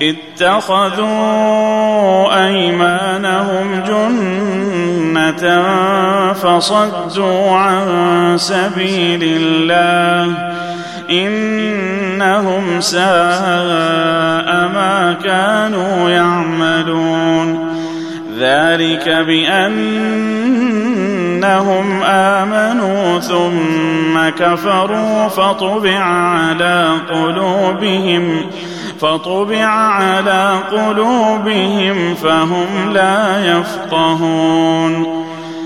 اتخذوا أيمانهم جنة فصدوا عن سبيل الله إنهم ساء ما كانوا يعملون. ذلك بانهم آمنوا ثم كفروا فطبع على قلوبهم فطبع على قلوبهم فهم لا يفقهون.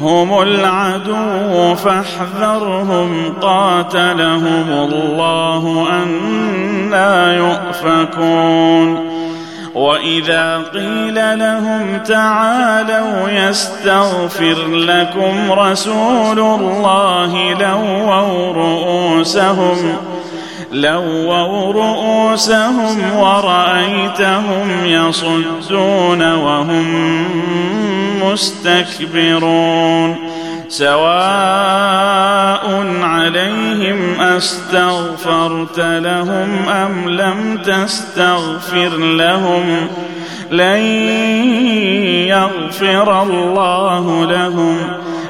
هم العدو فاحذرهم قاتلهم الله أنا يؤفكون. وإذا قيل لهم تعالوا يستغفر لكم رسول الله لووا رؤوسهم لووا رؤوسهم ورأيتهم يصدون وهم مستكبرون سواء عليهم استغفرت لهم ام لم تستغفر لهم لن يغفر الله لهم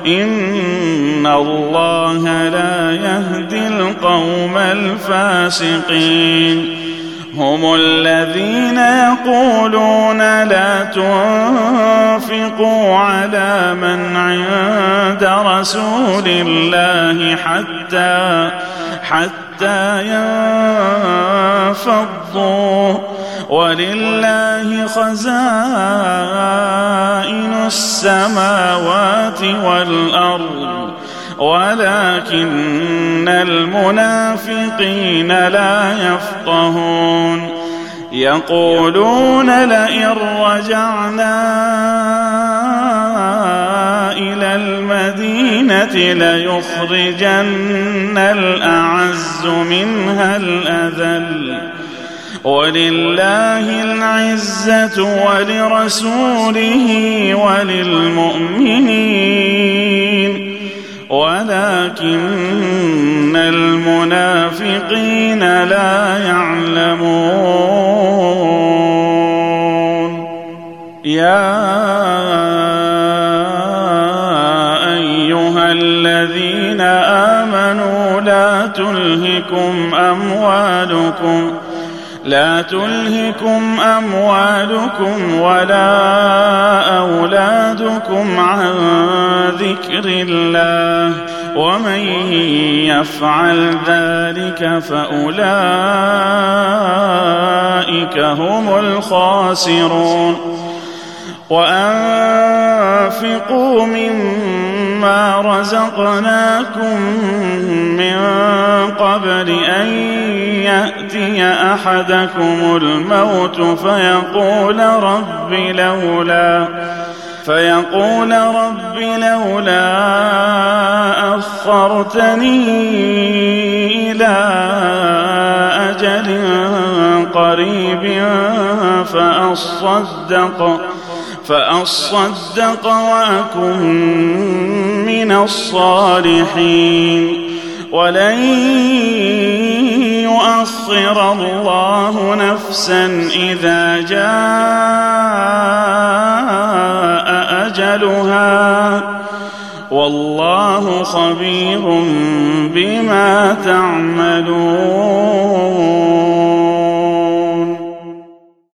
ان الله لا يهدي القوم الفاسقين هم الذين يقولون لا تنفقوا على من عند رسول الله حتى حتى ينفضوا. ولله خزائن السماوات والأرض. ولكن المنافقين لا يفقهون. يقولون لئن رجعنا ليخرجن الأعز منها الأذل. ولله العزة ولرسوله وللمؤمنين. ولكن المنافقين لا يعلمون. يا آمنوا لا تلهكم أموالكم لا تلهكم أموالكم ولا أولادكم عن ذكر الله. ومن يفعل ذلك فأولئك هم الخاسرون. وأنفقوا مما رزقناكم من قبل ان ياتي احدكم الموت فيقول رب لولا فيقول رب لولا اخرتني إلى أجل قريب فاصدق فأصدق وأكن من الصالحين. ولن يؤخر الله نفسا إذا جاء أجلها. والله خبير بما تعملون.